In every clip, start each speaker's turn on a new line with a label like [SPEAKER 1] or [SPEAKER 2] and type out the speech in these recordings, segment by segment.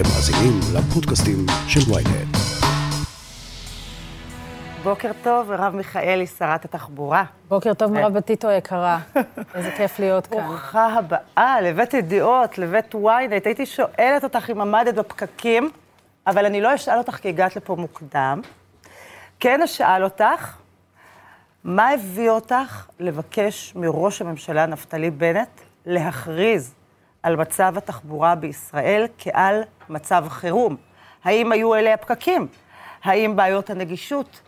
[SPEAKER 1] אתם מאזינים לפודקאסטים של ויינט.
[SPEAKER 2] בוקר טוב, מרב מיכאלי, שרת התחבורה.
[SPEAKER 3] בוקר טוב, מרב בטיטו היקרה. איזה כיף להיות כאן.
[SPEAKER 2] ברוכה הבאה לבית ידיעות, לבית ynet. הייתי שואלת אותך אם עמדת בפקקים, אבל אני לא אשאל אותך כי הגעת לפה מוקדם. כן אשאל אותך, מה הביא אותך לבקש מראש הממשלה נפתלי בנט להכריז על מצב התחבורה בישראל כעל מצב חירום? האם היו אלה הפקקים? האם בעיות הנגישות?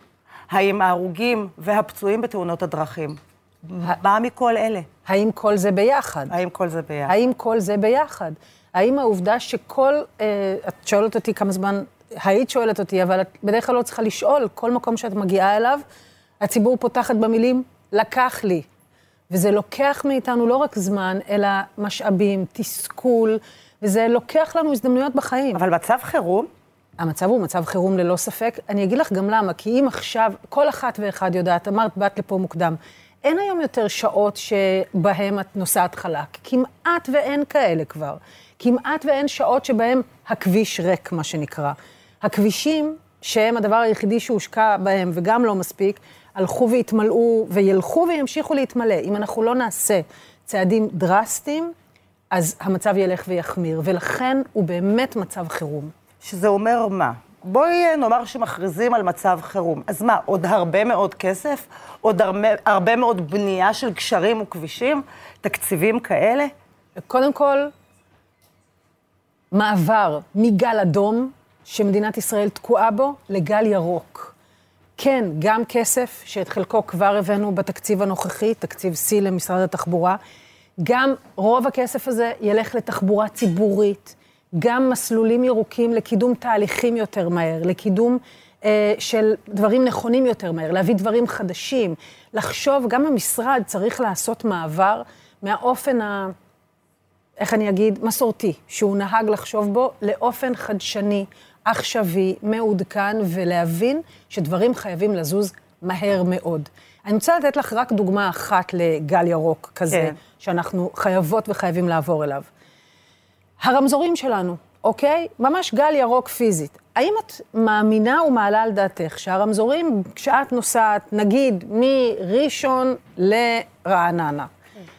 [SPEAKER 2] האם ההרוגים והפצועים בתאונות הדרכים? מה מכל אלה?
[SPEAKER 3] האם כל זה ביחד?
[SPEAKER 2] האם כל זה ביחד?
[SPEAKER 3] האם כל זה ביחד? האם העובדה שכל, אה, את שואלת אותי כמה זמן, היית שואלת אותי, אבל את בדרך כלל לא צריכה לשאול, כל מקום שאת מגיעה אליו, הציבור פותחת במילים, לקח לי. וזה לוקח מאיתנו לא רק זמן, אלא משאבים, תסכול, וזה לוקח לנו הזדמנויות בחיים.
[SPEAKER 2] אבל מצב חירום?
[SPEAKER 3] המצב הוא מצב חירום ללא ספק. אני אגיד לך גם למה, כי אם עכשיו, כל אחת ואחד יודעת, אמרת, באת לפה מוקדם, אין היום יותר שעות שבהן את נוסעת חלק. כמעט ואין כאלה כבר. כמעט ואין שעות שבהן הכביש ריק, מה שנקרא. הכבישים, שהם הדבר היחידי שהושקע בהם, וגם לא מספיק, הלכו והתמלאו, וילכו וימשיכו להתמלא. אם אנחנו לא נעשה צעדים דרסטיים, אז המצב ילך ויחמיר, ולכן הוא באמת מצב חירום.
[SPEAKER 2] שזה אומר מה? בואי נאמר שמכריזים על מצב חירום. אז מה, עוד הרבה מאוד כסף? עוד הרבה, הרבה מאוד בנייה של גשרים וכבישים? תקציבים כאלה?
[SPEAKER 3] קודם כל, מעבר מגל אדום, שמדינת ישראל תקועה בו, לגל ירוק. כן, גם כסף, שאת חלקו כבר הבאנו בתקציב הנוכחי, תקציב C למשרד התחבורה. גם רוב הכסף הזה ילך לתחבורה ציבורית, גם מסלולים ירוקים לקידום תהליכים יותר מהר, לקידום אה, של דברים נכונים יותר מהר, להביא דברים חדשים, לחשוב, גם המשרד צריך לעשות מעבר מהאופן ה... איך אני אגיד? מסורתי, שהוא נהג לחשוב בו, לאופן חדשני, עכשווי, מעודכן, ולהבין שדברים חייבים לזוז מהר מאוד. אני רוצה לתת לך רק דוגמה אחת לגל ירוק כזה, כן. שאנחנו חייבות וחייבים לעבור אליו. הרמזורים שלנו, אוקיי? ממש גל ירוק פיזית. האם את מאמינה ומעלה על דעתך שהרמזורים, כשאת נוסעת, נגיד, מראשון לרעננה,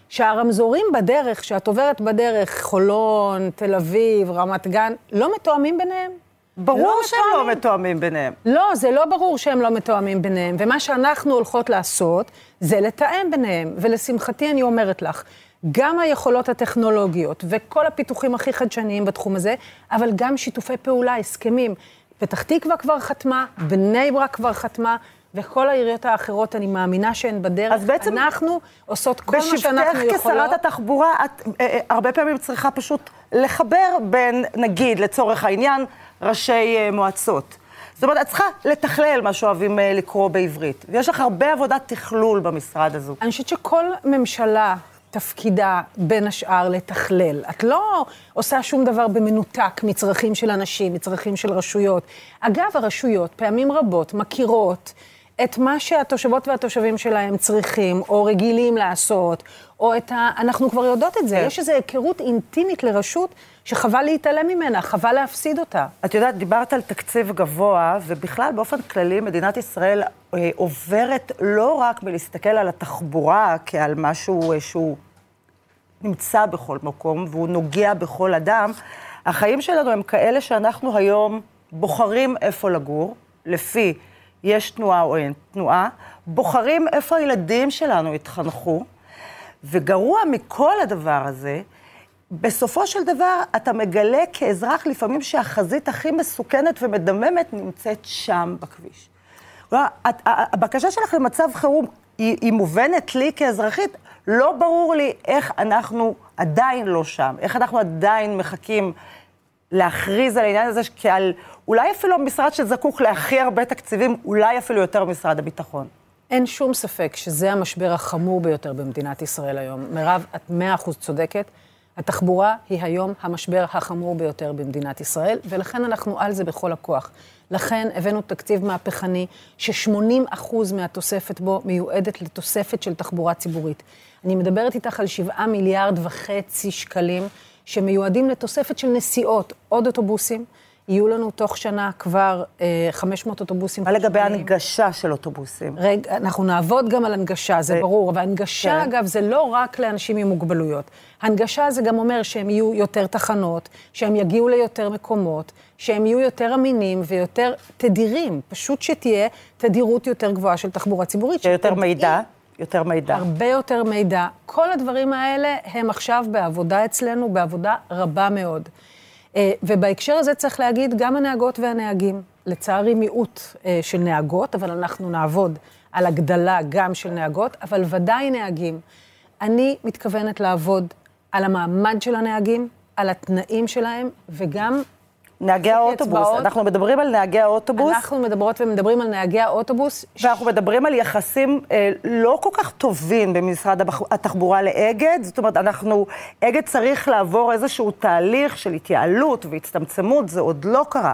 [SPEAKER 3] שהרמזורים בדרך, שאת עוברת בדרך, חולון, תל אביב, רמת גן, לא מתואמים ביניהם?
[SPEAKER 2] ברור לא שהם לא מתואמים. לא מתואמים ביניהם.
[SPEAKER 3] לא, זה לא ברור שהם לא מתואמים ביניהם. ומה שאנחנו הולכות לעשות, זה לתאם ביניהם. ולשמחתי אני אומרת לך, גם היכולות הטכנולוגיות וכל הפיתוחים הכי חדשניים בתחום הזה, אבל גם שיתופי פעולה, הסכמים. פתח תקווה כבר חתמה, בני ברק כבר חתמה, וכל העיריות האחרות, אני מאמינה שהן בדרך.
[SPEAKER 2] אז בעצם...
[SPEAKER 3] אנחנו עושות כל מה שאנחנו יכולות.
[SPEAKER 2] בשבתך כשרת התחבורה, את אה, אה, הרבה פעמים צריכה פשוט לחבר בין, נגיד, לצורך העניין, ראשי אה, מועצות. זאת אומרת, את צריכה לתכלל מה שאוהבים אה, לקרוא בעברית. ויש לך הרבה עבודת תכלול במשרד הזו.
[SPEAKER 3] אני חושבת שכל ממשלה תפקידה, בין השאר, לתכלל. את לא עושה שום דבר במנותק מצרכים של אנשים, מצרכים של רשויות. אגב, הרשויות פעמים רבות מכירות את מה שהתושבות והתושבים שלהם צריכים, או רגילים לעשות, או את ה... אנחנו כבר יודעות את זה. כן. יש איזו היכרות אינטימית לרשות שחבל להתעלם ממנה, חבל להפסיד אותה.
[SPEAKER 2] את יודעת, דיברת על תקציב גבוה, ובכלל, באופן כללי, מדינת ישראל אה, עוברת לא רק בלהסתכל על התחבורה כעל משהו אה, שהוא נמצא בכל מקום, והוא נוגע בכל אדם. החיים שלנו הם כאלה שאנחנו היום בוחרים איפה לגור, לפי יש תנועה או אין תנועה, בוחרים איפה הילדים שלנו יתחנכו, וגרוע מכל הדבר הזה, בסופו של דבר אתה מגלה כאזרח לפעמים שהחזית הכי מסוכנת ומדממת נמצאת שם בכביש. הבקשה שלך למצב חירום היא, היא מובנת לי כאזרחית, לא ברור לי איך אנחנו עדיין לא שם, איך אנחנו עדיין מחכים להכריז על העניין הזה כעל אולי אפילו המשרד שזקוק להכי הרבה תקציבים, אולי אפילו יותר משרד הביטחון.
[SPEAKER 3] אין שום ספק שזה המשבר החמור ביותר במדינת ישראל היום. מירב, את מאה אחוז צודקת. התחבורה היא היום המשבר החמור ביותר במדינת ישראל, ולכן אנחנו על זה בכל הכוח. לכן הבאנו תקציב מהפכני, ש-80% מהתוספת בו מיועדת לתוספת של תחבורה ציבורית. אני מדברת איתך על 7 מיליארד וחצי שקלים שמיועדים לתוספת של נסיעות, עוד אוטובוסים. יהיו לנו תוך שנה כבר אה, 500 אוטובוסים
[SPEAKER 2] מה לגבי. הנגשה של אוטובוסים?
[SPEAKER 3] רגע, אנחנו נעבוד גם על הנגשה, זה
[SPEAKER 2] זה-
[SPEAKER 3] ברור, אבל הנגשה,
[SPEAKER 2] כן.
[SPEAKER 3] אגב, זה לא רק לאנשים עם מוגבלויות. הנגשה זה גם אומר שהם יהיו יותר תחנות, שהם יגיעו ליותר מקומות, שהם יהיו יותר אמינים ויותר תדירים, פשוט שתהיה תדירות יותר גבוהה של תחבורה ציבורית.
[SPEAKER 2] יותר מידע? יותר מידע.
[SPEAKER 3] הרבה יותר מידע. כל הדברים האלה הם עכשיו בעבודה אצלנו, בעבודה רבה מאוד. אה, ובהקשר הזה צריך להגיד, גם הנהגות והנהגים, לצערי מיעוט אה, של נהגות, אבל אנחנו נעבוד על הגדלה גם של נהגות, אבל ודאי נהגים. אני מתכוונת לעבוד על המעמד של הנהגים, על התנאים שלהם, וגם
[SPEAKER 2] נהגי האוטובוס,
[SPEAKER 3] אצבעות.
[SPEAKER 2] אנחנו מדברים על נהגי האוטובוס,
[SPEAKER 3] אנחנו מדברות ומדברים על נהגי האוטובוס,
[SPEAKER 2] ואנחנו מדברים על יחסים אה, לא כל כך טובים במשרד התחבורה לאגד. זאת אומרת, אנחנו, אגד צריך לעבור איזשהו תהליך של התייעלות והצטמצמות, זה עוד לא קרה.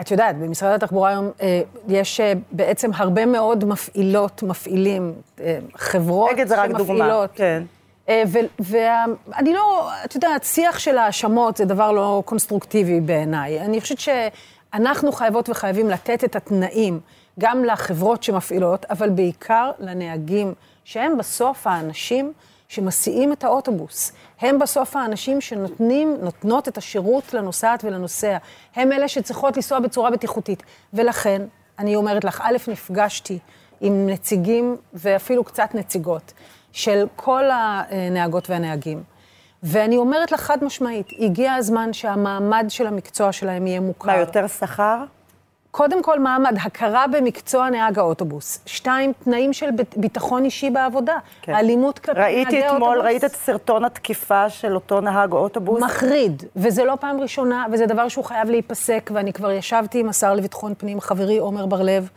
[SPEAKER 3] את יודעת, במשרד התחבורה היום אה, יש אה, בעצם הרבה מאוד מפעילות, מפעילים, אה, חברות
[SPEAKER 2] אגד זה רק דוגמה,
[SPEAKER 3] שמפעילות.
[SPEAKER 2] כן.
[SPEAKER 3] אה, ואני לא, את יודעת, שיח של האשמות זה דבר לא קונסטרוקטיבי בעיניי. אני חושבת שאנחנו חייבות וחייבים לתת את התנאים גם לחברות שמפעילות, אבל בעיקר לנהגים, שהם בסוף האנשים שמסיעים את האוטובוס. הם בסוף האנשים שנותנים, נותנות את השירות לנוסעת ולנוסע. הם אלה שצריכות לנסוע בצורה בטיחותית. ולכן, אני אומרת לך, א', נפגשתי עם נציגים ואפילו קצת נציגות של כל הנהגות והנהגים. ואני אומרת לך חד משמעית, הגיע הזמן שהמעמד של המקצוע שלהם יהיה מוכר.
[SPEAKER 2] מה, יותר שכר?
[SPEAKER 3] קודם כל מעמד, הכרה במקצוע נהג האוטובוס. שתיים, תנאים של ביטחון אישי בעבודה.
[SPEAKER 2] כן.
[SPEAKER 3] אלימות כלפי נהגי
[SPEAKER 2] ראיתי
[SPEAKER 3] אוטובוס.
[SPEAKER 2] אתמול, ראית את סרטון התקיפה של אותו נהג אוטובוס?
[SPEAKER 3] מחריד, וזה לא פעם ראשונה, וזה דבר שהוא חייב להיפסק, ואני כבר ישבתי עם השר לביטחון פנים, חברי עומר בר-לב,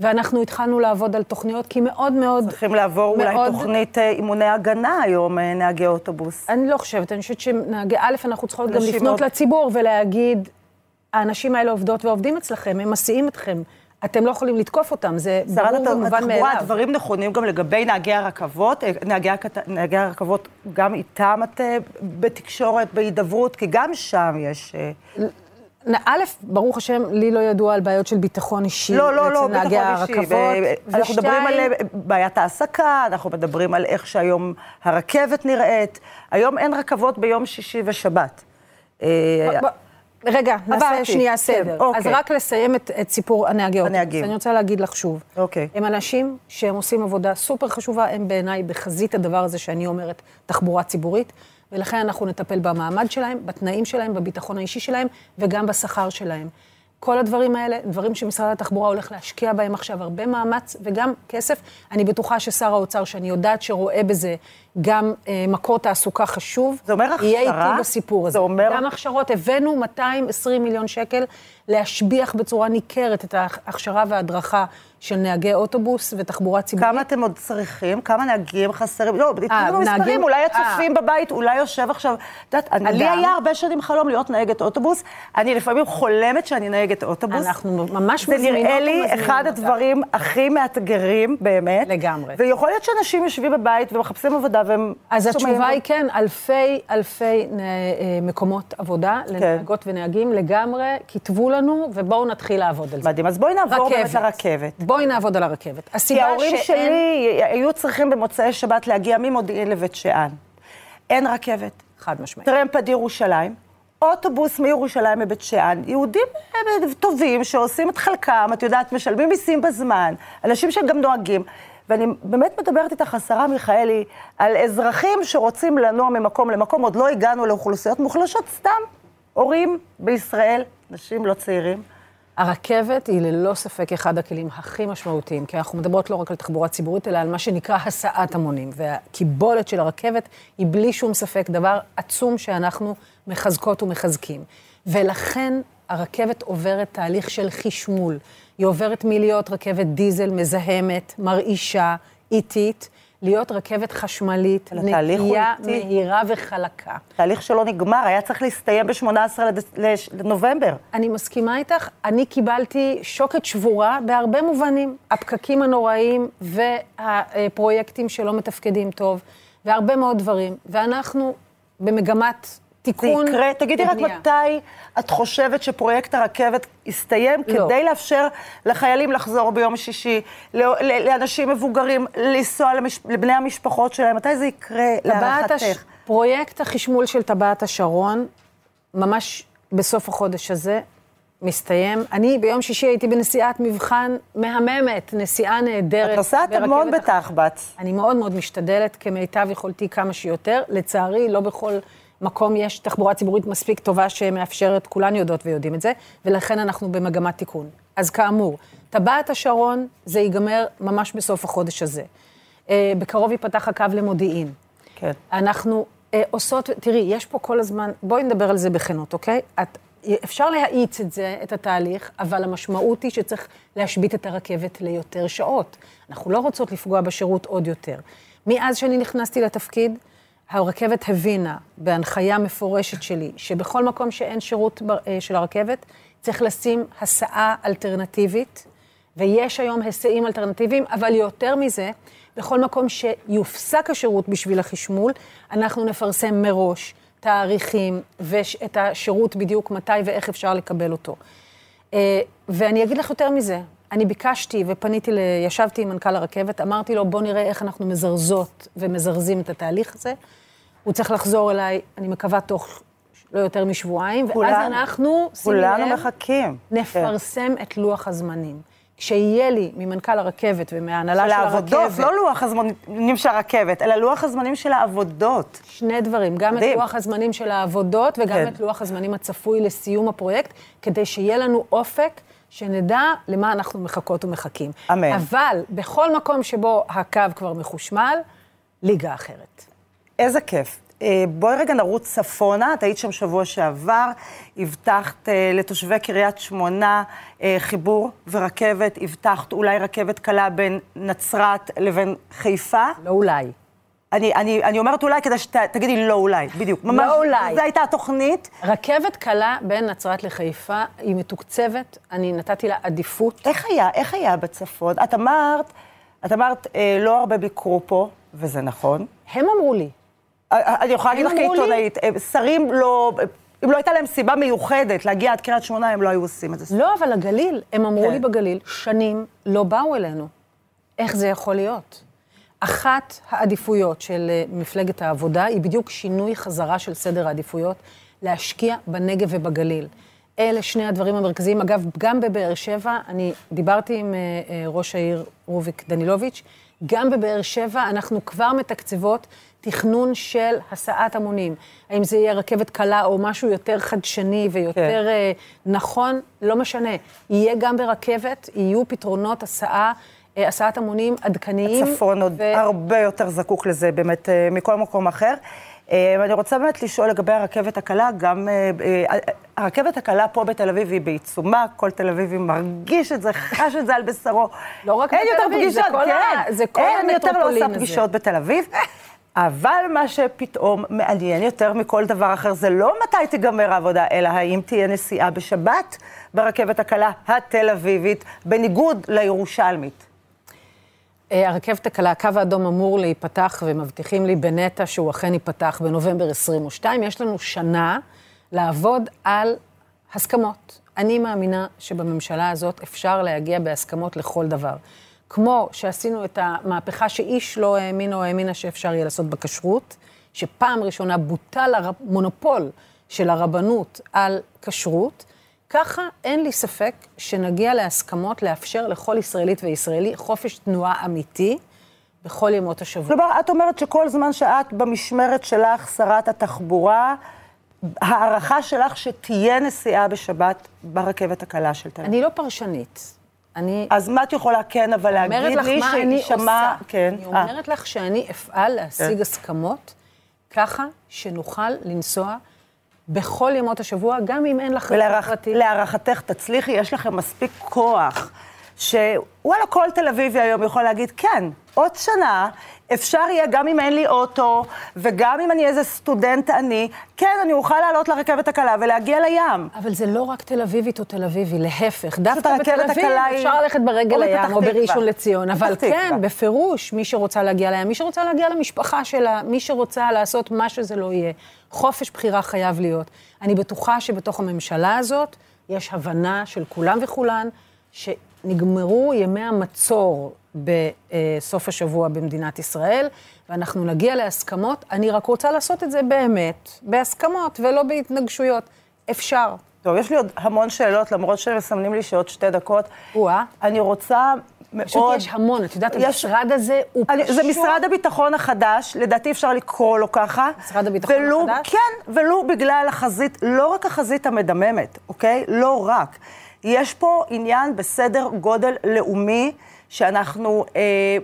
[SPEAKER 3] ואנחנו התחלנו לעבוד על תוכניות, כי מאוד מאוד...
[SPEAKER 2] צריכים לעבור אולי
[SPEAKER 3] מאוד-
[SPEAKER 2] תוכנית אה, אימוני הגנה היום, אה, נהגי אוטובוס.
[SPEAKER 3] אני לא חושבת, אני חושבת שנהגי, א', אנחנו צריכות גם לפנות
[SPEAKER 2] מאוד-
[SPEAKER 3] לציבור ולהגיד, האנשים האלה עובדות ועובדים אצלכם, הם מסיעים אתכם, אתם לא יכולים לתקוף אותם, זה
[SPEAKER 2] שרת
[SPEAKER 3] ברור ומובן
[SPEAKER 2] התחבורה,
[SPEAKER 3] מאליו.
[SPEAKER 2] הדברים נכונים גם לגבי נהגי הרכבות. אה, נהגי, הקט... נהגי הרכבות, גם איתם את בתקשורת, בהידברות, כי גם שם יש...
[SPEAKER 3] א', ברוך השם, לי לא ידוע על בעיות של ביטחון אישי
[SPEAKER 2] לא, לא, לא, ביטחון אישי.
[SPEAKER 3] הרכבות.
[SPEAKER 2] ב- אנחנו מדברים על
[SPEAKER 3] ושתיים,
[SPEAKER 2] אה, בעיית העסקה, אנחנו מדברים על איך שהיום הרכבת נראית. היום אין רכבות ביום שישי ושבת. אה,
[SPEAKER 3] ב- רגע, נעשה שנייה
[SPEAKER 2] כן,
[SPEAKER 3] סדר.
[SPEAKER 2] אוקיי.
[SPEAKER 3] אז רק לסיים את, את סיפור הנהגי אוטובוס.
[SPEAKER 2] הנהגים.
[SPEAKER 3] אני רוצה להגיד לך שוב.
[SPEAKER 2] אוקיי.
[SPEAKER 3] הם אנשים שהם עושים עבודה סופר חשובה, הם בעיניי בחזית הדבר הזה שאני אומרת, תחבורה ציבורית, ולכן אנחנו נטפל במעמד שלהם, בתנאים שלהם, בביטחון האישי שלהם, וגם בשכר שלהם. כל הדברים האלה, דברים שמשרד התחבורה הולך להשקיע בהם עכשיו הרבה מאמץ וגם כסף. אני בטוחה ששר האוצר, שאני יודעת שרואה בזה גם אה, מקור תעסוקה חשוב,
[SPEAKER 2] זה אומר
[SPEAKER 3] יהיה
[SPEAKER 2] הכשרה?
[SPEAKER 3] איתי בסיפור הזה.
[SPEAKER 2] זה אומר-
[SPEAKER 3] גם הכשרות, הבאנו 220 מיליון שקל להשביח בצורה ניכרת את ההכשרה וההדרכה של נהגי אוטובוס ותחבורה ציבורית.
[SPEAKER 2] כמה אתם עוד צריכים? כמה נהגים חסרים? לא, תנו לנו
[SPEAKER 3] נהגים-
[SPEAKER 2] מספרים, אולי
[SPEAKER 3] אה.
[SPEAKER 2] הצופים בבית, אולי יושב עכשיו... את יודעת, אני- לי. היה הרבה שנים חלום להיות נהגת אוטובוס. אני לפעמים חולמת שאני נהגת אוטובוס.
[SPEAKER 3] אנחנו ממש
[SPEAKER 2] זה
[SPEAKER 3] מזמינות
[SPEAKER 2] נראה לי אחד. הדברים הכי מאתגרים, באמת.
[SPEAKER 3] לגמרי.
[SPEAKER 2] ויכול להיות שאנשים יושבים בבית ומחפשים עבודה והם...
[SPEAKER 3] אז התשובה היא כן, אלפי אלפי נה- אה, מקומות עבודה
[SPEAKER 2] כן.
[SPEAKER 3] לנהגות ונהגים לגמרי, כתבו לנו ובואו נתחיל לעבוד על זה.
[SPEAKER 2] מדהים. אז בואי נעבור באמת
[SPEAKER 3] רכבת.
[SPEAKER 2] לרכבת.
[SPEAKER 3] בואי נעבוד על הרכבת.
[SPEAKER 2] כי
[SPEAKER 3] הסיבה
[SPEAKER 2] ההורים
[SPEAKER 3] שאין...
[SPEAKER 2] שלי היו צריכים במוצאי שבת להגיע ממודיעין לבית שאן. אין רכבת.
[SPEAKER 3] חד משמעית.
[SPEAKER 2] טרמפ עד ירושלים, אוטובוס מירושלים לבית שאן, יהודים אה, טובים שעושים את חלקם, את יודעת, משלמים מיסים בזמן, אנשים שגם נוהגים. ואני באמת מדברת איתך, השרה מיכאלי, על אזרחים שרוצים לנוע ממקום למקום, עוד לא הגענו לאוכלוסיות מוחלשות, סתם הורים בישראל, נשים לא צעירים.
[SPEAKER 3] הרכבת היא ללא ספק אחד הכלים הכי משמעותיים, כי אנחנו מדברות לא רק על תחבורה ציבורית, אלא על מה שנקרא הסעת המונים. והקיבולת של הרכבת היא בלי שום ספק דבר עצום שאנחנו מחזקות ומחזקים. ולכן הרכבת עוברת תהליך של חשמול. היא עוברת מלהיות רכבת דיזל מזהמת, מרעישה, איטית, להיות רכבת חשמלית, נקייה. מהירה וחלקה.
[SPEAKER 2] תהליך שלא נגמר, היה צריך להסתיים ב-18 לנובמבר.
[SPEAKER 3] אני מסכימה איתך, אני קיבלתי שוקת שבורה בהרבה מובנים. הפקקים הנוראיים והפרויקטים שלא מתפקדים טוב, והרבה מאוד דברים. ואנחנו במגמת תיקון
[SPEAKER 2] זה יקרה? תגידי רק. מתי את חושבת שפרויקט הרכבת יסתיים
[SPEAKER 3] לא.
[SPEAKER 2] כדי לאפשר לחיילים לחזור ביום שישי, לא- לאנשים מבוגרים לנסוע למש- לבני המשפחות שלהם? מתי זה יקרה להערכתך?
[SPEAKER 3] הש... פרויקט החשמול של טבעת השרון, ממש בסוף החודש הזה, מסתיים. אני ביום שישי הייתי בנסיעת מבחן מהממת, נסיעה נהדרת.
[SPEAKER 2] את נוסעת המון בתחבץ.
[SPEAKER 3] אני מאוד מאוד משתדלת, כמיטב יכולתי כמה שיותר. לצערי, לא בכל מקום יש תחבורה ציבורית מספיק טובה שמאפשרת, כולן יודעות ויודעים את זה, ולכן אנחנו במגמת תיקון. אז כאמור, טבעת השרון, זה ייגמר ממש בסוף החודש הזה. אה, בקרוב ייפתח הקו למודיעין.
[SPEAKER 2] כן.
[SPEAKER 3] אנחנו אה, עושות, תראי, יש פה כל הזמן, בואי נדבר על זה בכנות, אוקיי? את, אפשר להאיץ את זה, את התהליך, אבל המשמעות היא שצריך להשבית את הרכבת ליותר שעות. אנחנו לא רוצות לפגוע בשירות עוד יותר. מאז שאני נכנסתי לתפקיד, הרכבת הבינה, בהנחיה מפורשת שלי, שבכל מקום שאין שירות אה, של הרכבת, צריך לשים הסעה אלטרנטיבית, ויש היום היסעים אלטרנטיביים, אבל יותר מזה, בכל מקום שיופסק השירות בשביל החשמול, אנחנו נפרסם מראש תאריכים ואת השירות בדיוק מתי ואיך אפשר לקבל אותו. אה, ואני אגיד לך יותר מזה, אני ביקשתי ופניתי, ל... ישבתי עם מנכ"ל הרכבת, אמרתי לו, בוא נראה איך אנחנו מזרזות ומזרזים את התהליך הזה. הוא צריך לחזור אליי, אני מקווה, תוך לא יותר משבועיים, ואז
[SPEAKER 2] כולנו-
[SPEAKER 3] אנחנו, שימי
[SPEAKER 2] כולנו
[SPEAKER 3] לב,
[SPEAKER 2] מחכים. כן.
[SPEAKER 3] נפרסם את לוח הזמנים. כשיהיה לי ממנכ"ל הרכבת ומההנהלה
[SPEAKER 2] של
[SPEAKER 3] של
[SPEAKER 2] העבודות,
[SPEAKER 3] הרכבת,
[SPEAKER 2] לא לוח הזמנים של הרכבת, אלא לוח הזמנים של העבודות.
[SPEAKER 3] שני דברים, גם
[SPEAKER 2] מדהים.
[SPEAKER 3] את לוח הזמנים של העבודות וגם
[SPEAKER 2] כן.
[SPEAKER 3] את לוח הזמנים הצפוי לסיום הפרויקט, כדי שיהיה לנו אופק, שנדע למה אנחנו מחכות ומחכים.
[SPEAKER 2] אמן.
[SPEAKER 3] אבל בכל מקום שבו הקו כבר מחושמל, ליגה אחרת.
[SPEAKER 2] איזה כיף. אה, בואי רגע נרוץ צפונה, את היית שם שבוע שעבר, הבטחת אה, לתושבי קריית שמונה אה, חיבור ורכבת, הבטחת אולי רכבת קלה בין נצרת לבין חיפה.
[SPEAKER 3] לא אולי.
[SPEAKER 2] אני, אני, אני אומרת אולי כדי שתגידי לא אולי, בדיוק. ממש,
[SPEAKER 3] אולי.
[SPEAKER 2] זו הייתה התוכנית.
[SPEAKER 3] רכבת קלה בין נצרת לחיפה היא מתוקצבת, אני נתתי לה עדיפות.
[SPEAKER 2] איך היה, איך היה בצפון? את אמרת, את אמרת, אה, לא הרבה ביקרו פה, וזה נכון.
[SPEAKER 3] הם אמרו לי,
[SPEAKER 2] אני יכולה להגיד לך כעיתונאית, אה, שרים לא, אם לא הייתה להם סיבה מיוחדת להגיע עד קריית שמונה, הם לא היו עושים את זה.
[SPEAKER 3] לא, אבל הגליל, הם אמרו
[SPEAKER 2] כן.
[SPEAKER 3] לי בגליל, שנים לא באו אלינו. איך זה יכול להיות? אחת העדיפויות של אה, מפלגת העבודה היא בדיוק שינוי חזרה של סדר העדיפויות, להשקיע בנגב ובגליל. אלה שני הדברים המרכזיים. אגב, גם בבאר שבע, אני דיברתי עם אה, אה, ראש העיר רוביק דנילוביץ', גם בבאר שבע אנחנו כבר מתקצבות תכנון של הסעת המונים. האם זה יהיה רכבת קלה או משהו יותר חדשני ויותר
[SPEAKER 2] כן.
[SPEAKER 3] נכון, לא משנה. יהיה גם ברכבת, יהיו פתרונות הסעה, הסעת המונים עדכניים.
[SPEAKER 2] הצפון עוד
[SPEAKER 3] ו-
[SPEAKER 2] הרבה יותר זקוק לזה באמת אה, מכל מקום אחר. אה, אני רוצה באמת לשאול לגבי הרכבת הקלה, גם אה, אה, הרכבת הקלה פה בתל אביב היא בעיצומה, כל תל אביבי מרגיש את זה, חש את זה על בשרו.
[SPEAKER 3] לא רק
[SPEAKER 2] אין
[SPEAKER 3] בתל אביב, זה כל
[SPEAKER 2] כן.
[SPEAKER 3] זה כל
[SPEAKER 2] אין, אני יותר לא
[SPEAKER 3] המטרופולין
[SPEAKER 2] עושה
[SPEAKER 3] הזה.
[SPEAKER 2] פגישות בתל אביב. אבל מה שפתאום מעניין יותר מכל דבר אחר, זה לא מתי תיגמר העבודה, אלא האם תהיה נסיעה בשבת ברכבת הקלה התל אביבית, בניגוד לירושלמית.
[SPEAKER 3] אה, הרכבת הקלה, הקו האדום אמור להיפתח, ומבטיחים לי בנטע שהוא אכן ייפתח בנובמבר 22. יש לנו שנה לעבוד על הסכמות. אני מאמינה שבממשלה הזאת אפשר להגיע בהסכמות לכל דבר. כמו שעשינו את המהפכה שאיש לא האמין או האמינה שאפשר יהיה לעשות בכשרות, שפעם ראשונה בוטל המונופול של הרבנות על כשרות, ככה אין לי ספק שנגיע להסכמות לאפשר לכל ישראלית וישראלי חופש תנועה אמיתי בכל ימות השבוע.
[SPEAKER 2] כלומר, את אומרת שכל זמן שאת במשמרת שלך, שרת התחבורה, הערכה שלך שתהיה נסיעה בשבת ברכבת הקלה של תל אביב.
[SPEAKER 3] אני לא פרשנית. אני
[SPEAKER 2] אז מה את יכולה כן, אבל להגיד
[SPEAKER 3] אומרת לך
[SPEAKER 2] לי
[SPEAKER 3] מה אני
[SPEAKER 2] שיישמע...
[SPEAKER 3] עושה.
[SPEAKER 2] כן.
[SPEAKER 3] אני
[SPEAKER 2] אה.
[SPEAKER 3] אומרת לך שאני אפעל להשיג
[SPEAKER 2] כן.
[SPEAKER 3] הסכמות, ככה שנוכל לנסוע בכל ימות השבוע, גם אם אין לך רכב
[SPEAKER 2] ולהערכ-
[SPEAKER 3] פרטי.
[SPEAKER 2] להערכתך, תצליחי, יש לכם מספיק כוח שוואלה, כל תל אביבי היום יכול להגיד, כן, עוד שנה אפשר יהיה, גם אם אין לי אוטו, וגם אם אני איזה סטודנט עני, כן, אני אוכל לעלות לרכבת הקלה ולהגיע לים.
[SPEAKER 3] אבל זה לא רק תל אביבית או תל אביבי, להפך. דווקא בתל אביב אפשר ללכת ברגל
[SPEAKER 2] או
[SPEAKER 3] לים או. בראשון לציון. אבל. כן, בפירוש, מי שרוצה להגיע לים, מי שרוצה להגיע למשפחה שלה, מי שרוצה לעשות מה שזה לא יהיה. חופש בחירה חייב להיות. אני בטוחה שבתוך הממשלה הזאת יש הבנה של כולם וכולן, שנגמרו ימי המצור בסוף השבוע במדינת ישראל, ואנחנו נגיע להסכמות. אני רק רוצה לעשות את זה באמת, בהסכמות ולא בהתנגשויות. אפשר.
[SPEAKER 2] טוב, יש לי עוד המון שאלות, למרות שמסמנים לי שעוד שתי דקות.
[SPEAKER 3] או-אה.
[SPEAKER 2] אני רוצה מאוד...
[SPEAKER 3] פשוט יש המון, את יודעת,
[SPEAKER 2] יש-
[SPEAKER 3] המשרד הזה הוא
[SPEAKER 2] אני,
[SPEAKER 3] פשוט...
[SPEAKER 2] זה משרד הביטחון החדש, לדעתי אפשר לקרוא לו ככה.
[SPEAKER 3] משרד הביטחון
[SPEAKER 2] ולו,
[SPEAKER 3] החדש?
[SPEAKER 2] כן, ולו בגלל החזית, לא רק החזית המדממת, אוקיי? לא רק. יש פה עניין בסדר גודל לאומי, שאנחנו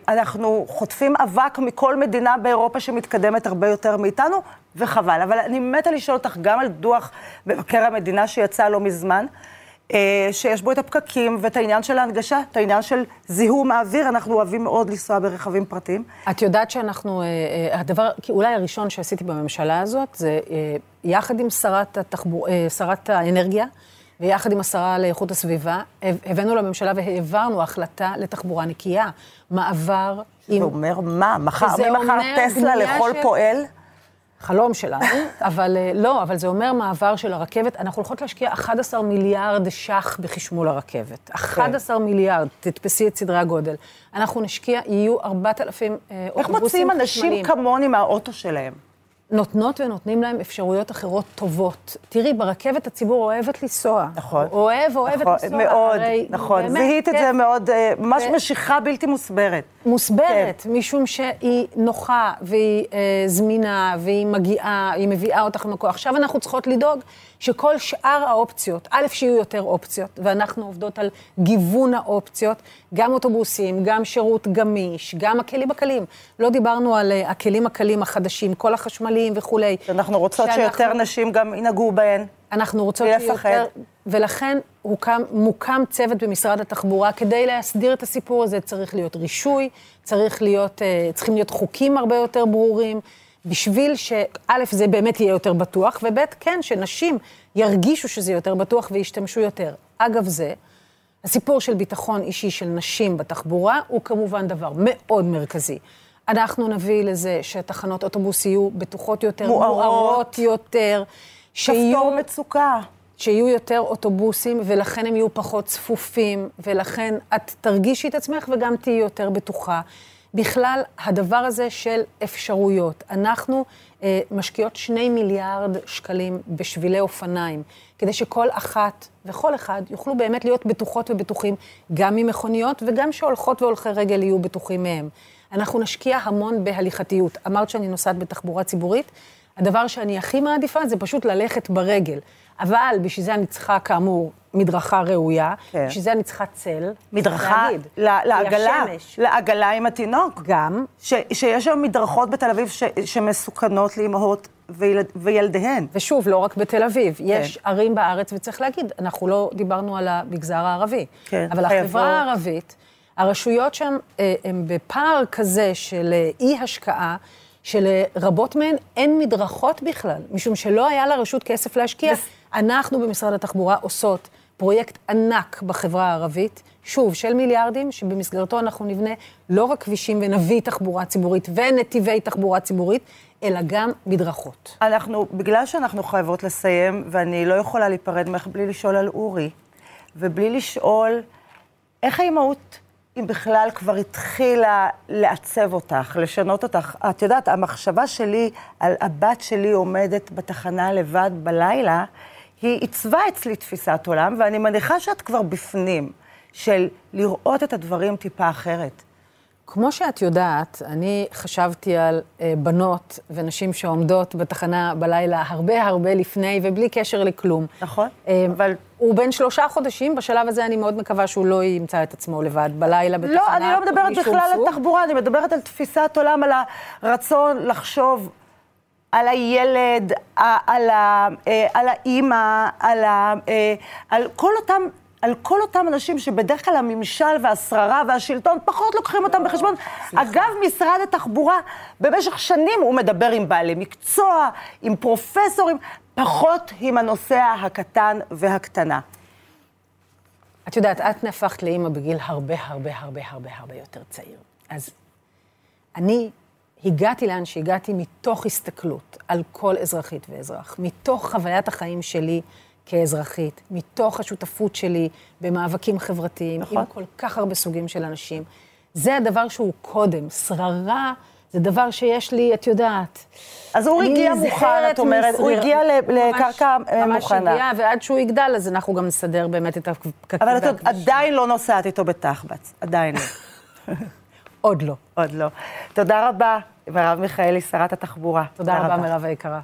[SPEAKER 2] אה, חוטפים אבק מכל מדינה באירופה שמתקדמת הרבה יותר מאיתנו, וחבל. אבל אני מתה לשאול אותך גם על דוח מבקר המדינה שיצא לא מזמן. אה, שיש בו את הפקקים ואת העניין של ההנגשה, את העניין של זיהום האוויר, אנחנו אוהבים מאוד לנסוע ברכבים פרטיים.
[SPEAKER 3] את יודעת שאנחנו, אה, אה, הדבר, אולי הראשון שעשיתי בממשלה הזאת, זה אה, יחד עם שרת, התחבור, אה, שרת האנרגיה, ויחד עם השרה לאיכות הסביבה, הב- הבאנו לממשלה והעברנו החלטה לתחבורה נקייה. מעבר עם...
[SPEAKER 2] זה אומר מה? מחר,
[SPEAKER 3] אומר
[SPEAKER 2] טסלה לכל
[SPEAKER 3] של-
[SPEAKER 2] פועל?
[SPEAKER 3] חלום שלנו, אבל אה, לא, אבל זה אומר מעבר של הרכבת. אנחנו הולכות להשקיע 11 מיליארד ש"ח בחשמול הרכבת. 11 מיליארד, תתפסי את סדרי הגודל. אנחנו נשקיע, יהיו 4,000 אה,
[SPEAKER 2] איך
[SPEAKER 3] אוטובוסים
[SPEAKER 2] מוציאים אנשים
[SPEAKER 3] חשמליים.
[SPEAKER 2] כמוני מהאוטו שלהם?
[SPEAKER 3] נותנות ונותנים להם אפשרויות אחרות טובות. תראי, ברכבת הציבור אוהבת לנסוע.
[SPEAKER 2] נכון.
[SPEAKER 3] אוהב, אוהבת
[SPEAKER 2] נכון,
[SPEAKER 3] לנסוע.
[SPEAKER 2] מאוד,
[SPEAKER 3] הרי
[SPEAKER 2] נכון.
[SPEAKER 3] באמת,
[SPEAKER 2] זיהית את
[SPEAKER 3] כיף.
[SPEAKER 2] זה מאוד, אה, ממש
[SPEAKER 3] ו-
[SPEAKER 2] משיכה בלתי מוסברת.
[SPEAKER 3] מוסברת,
[SPEAKER 2] כן.
[SPEAKER 3] משום שהיא נוחה והיא אה, זמינה והיא מגיעה, היא מביאה אותך למקום. עכשיו אנחנו צריכות לדאוג שכל שאר האופציות, א', שיהיו יותר אופציות, ואנחנו עובדות על גיוון האופציות, גם אוטובוסים, גם שירות גמיש, גם הכלים הקלים. לא דיברנו על אה, הכלים הקלים החדשים, כל החשמליים וכולי.
[SPEAKER 2] אנחנו רוצות
[SPEAKER 3] שאנחנו-
[SPEAKER 2] שיותר נשים גם ינהגו בהן.
[SPEAKER 3] אנחנו רוצות שיותר... ולכן הוקם, מוקם צוות במשרד התחבורה כדי להסדיר את הסיפור הזה. צריך להיות רישוי, צריך להיות, אה, צריכים להיות חוקים הרבה יותר ברורים, בשביל שא', זה באמת יהיה יותר בטוח, וב', כן, שנשים ירגישו שזה יותר בטוח וישתמשו יותר. אגב זה, הסיפור של ביטחון אישי של נשים בתחבורה הוא כמובן דבר מאוד מרכזי. אנחנו נביא לזה שתחנות אוטובוס יהיו בטוחות יותר,
[SPEAKER 2] מוארות.
[SPEAKER 3] מוארות יותר, שיהיו...
[SPEAKER 2] כפתור מצוקה.
[SPEAKER 3] שיהיו יותר אוטובוסים, ולכן הם יהיו פחות צפופים, ולכן את תרגישי את עצמך וגם תהיי יותר בטוחה. בכלל, הדבר הזה של אפשרויות. אנחנו אה, משקיעות שני מיליארד שקלים בשבילי אופניים, כדי שכל אחת וכל אחד יוכלו באמת להיות בטוחות ובטוחים, גם ממכוניות וגם שהולכות והולכי רגל יהיו בטוחים מהם. אנחנו נשקיע המון בהליכתיות. אמרת שאני נוסעת בתחבורה ציבורית, הדבר שאני הכי מעדיפה זה פשוט ללכת ברגל. אבל בשביל זה אני צריכה, כאמור, מדרכה ראויה,
[SPEAKER 2] כן.
[SPEAKER 3] בשביל זה אני צריכה צל.
[SPEAKER 2] מדרכה לעגלה. לעגלה עם התינוק.
[SPEAKER 3] גם,
[SPEAKER 2] ש, שיש היום מדרכות בתל אביב ש, שמסוכנות לאימהות וילד, וילדיהן.
[SPEAKER 3] ושוב, לא רק בתל אביב,
[SPEAKER 2] כן.
[SPEAKER 3] יש ערים בארץ, וצריך להגיד, אנחנו לא דיברנו על המגזר הערבי,
[SPEAKER 2] כן,
[SPEAKER 3] אבל. החברה הערבית, הרשויות שם אה, הן בפער כזה של אה, אי-השקעה, שלרבות מהן אין מדרכות בכלל, משום שלא היה לרשות כסף להשקיע. אנחנו במשרד התחבורה עושות פרויקט ענק בחברה הערבית, שוב, של מיליארדים, שבמסגרתו אנחנו נבנה לא רק כבישים ונביא תחבורה ציבורית ונתיבי תחבורה ציבורית, אלא גם מדרכות.
[SPEAKER 2] אנחנו, בגלל שאנחנו חייבות לסיים, ואני לא יכולה להיפרד ממך בלי לשאול על אורי, ובלי לשאול איך האימהות, אם בכלל כבר התחילה לעצב אותך, לשנות אותך. את יודעת, המחשבה שלי על הבת שלי עומדת בתחנה לבד בלילה, היא עיצבה אצלי תפיסת עולם, ואני מניחה שאת כבר בפנים, של לראות את הדברים טיפה אחרת.
[SPEAKER 3] כמו שאת יודעת, אני חשבתי על אה, בנות ונשים שעומדות בתחנה בלילה הרבה הרבה לפני ובלי קשר לכלום.
[SPEAKER 2] נכון,
[SPEAKER 3] אה,
[SPEAKER 2] אבל-
[SPEAKER 3] הוא בן שלושה חודשים, בשלב הזה אני מאוד מקווה שהוא לא ימצא את עצמו לבד בלילה בתחנה.
[SPEAKER 2] לא, אני לא מדברת בכלל
[SPEAKER 3] סוג.
[SPEAKER 2] על תחבורה, אני מדברת על תפיסת עולם, על הרצון לחשוב על הילד, על, ה, אה, על האימא, על, ה, אה, על כל אותם על כל אותם אנשים שבדרך כלל הממשל והשררה והשלטון פחות לוקחים אותם בחשבון. אגב, משרד התחבורה, במשך שנים הוא מדבר עם בעלי מקצוע, עם פרופסורים, פחות עם הנוסע הקטן והקטנה.
[SPEAKER 3] את יודעת, את נהפכת לאימא בגיל הרבה הרבה הרבה הרבה הרבה יותר צעיר. אז אני הגעתי לאן שהגעתי מתוך הסתכלות על כל אזרחית ואזרח, מתוך חוויית החיים שלי כאזרחית, מתוך השותפות שלי במאבקים חברתיים, נכון. עם כל כך הרבה סוגים של אנשים. זה הדבר שהוא קודם. שררה זה דבר שיש לי, את יודעת.
[SPEAKER 2] אז הוא הגיע מוכן, את אומרת, הוא הגיע לקרקע מוכנה. ממש הגיע,
[SPEAKER 3] ועד שהוא יגדל, אז אנחנו גם נסדר באמת את הפקקים
[SPEAKER 2] אבל את עדיין לא נוסעת איתו בתחבץ, עדיין לא.
[SPEAKER 3] עוד לא.
[SPEAKER 2] עוד לא. תודה רבה, מרב מיכאלי, שרת התחבורה.
[SPEAKER 3] תודה, תודה רבה, רבה, מירב היקרה.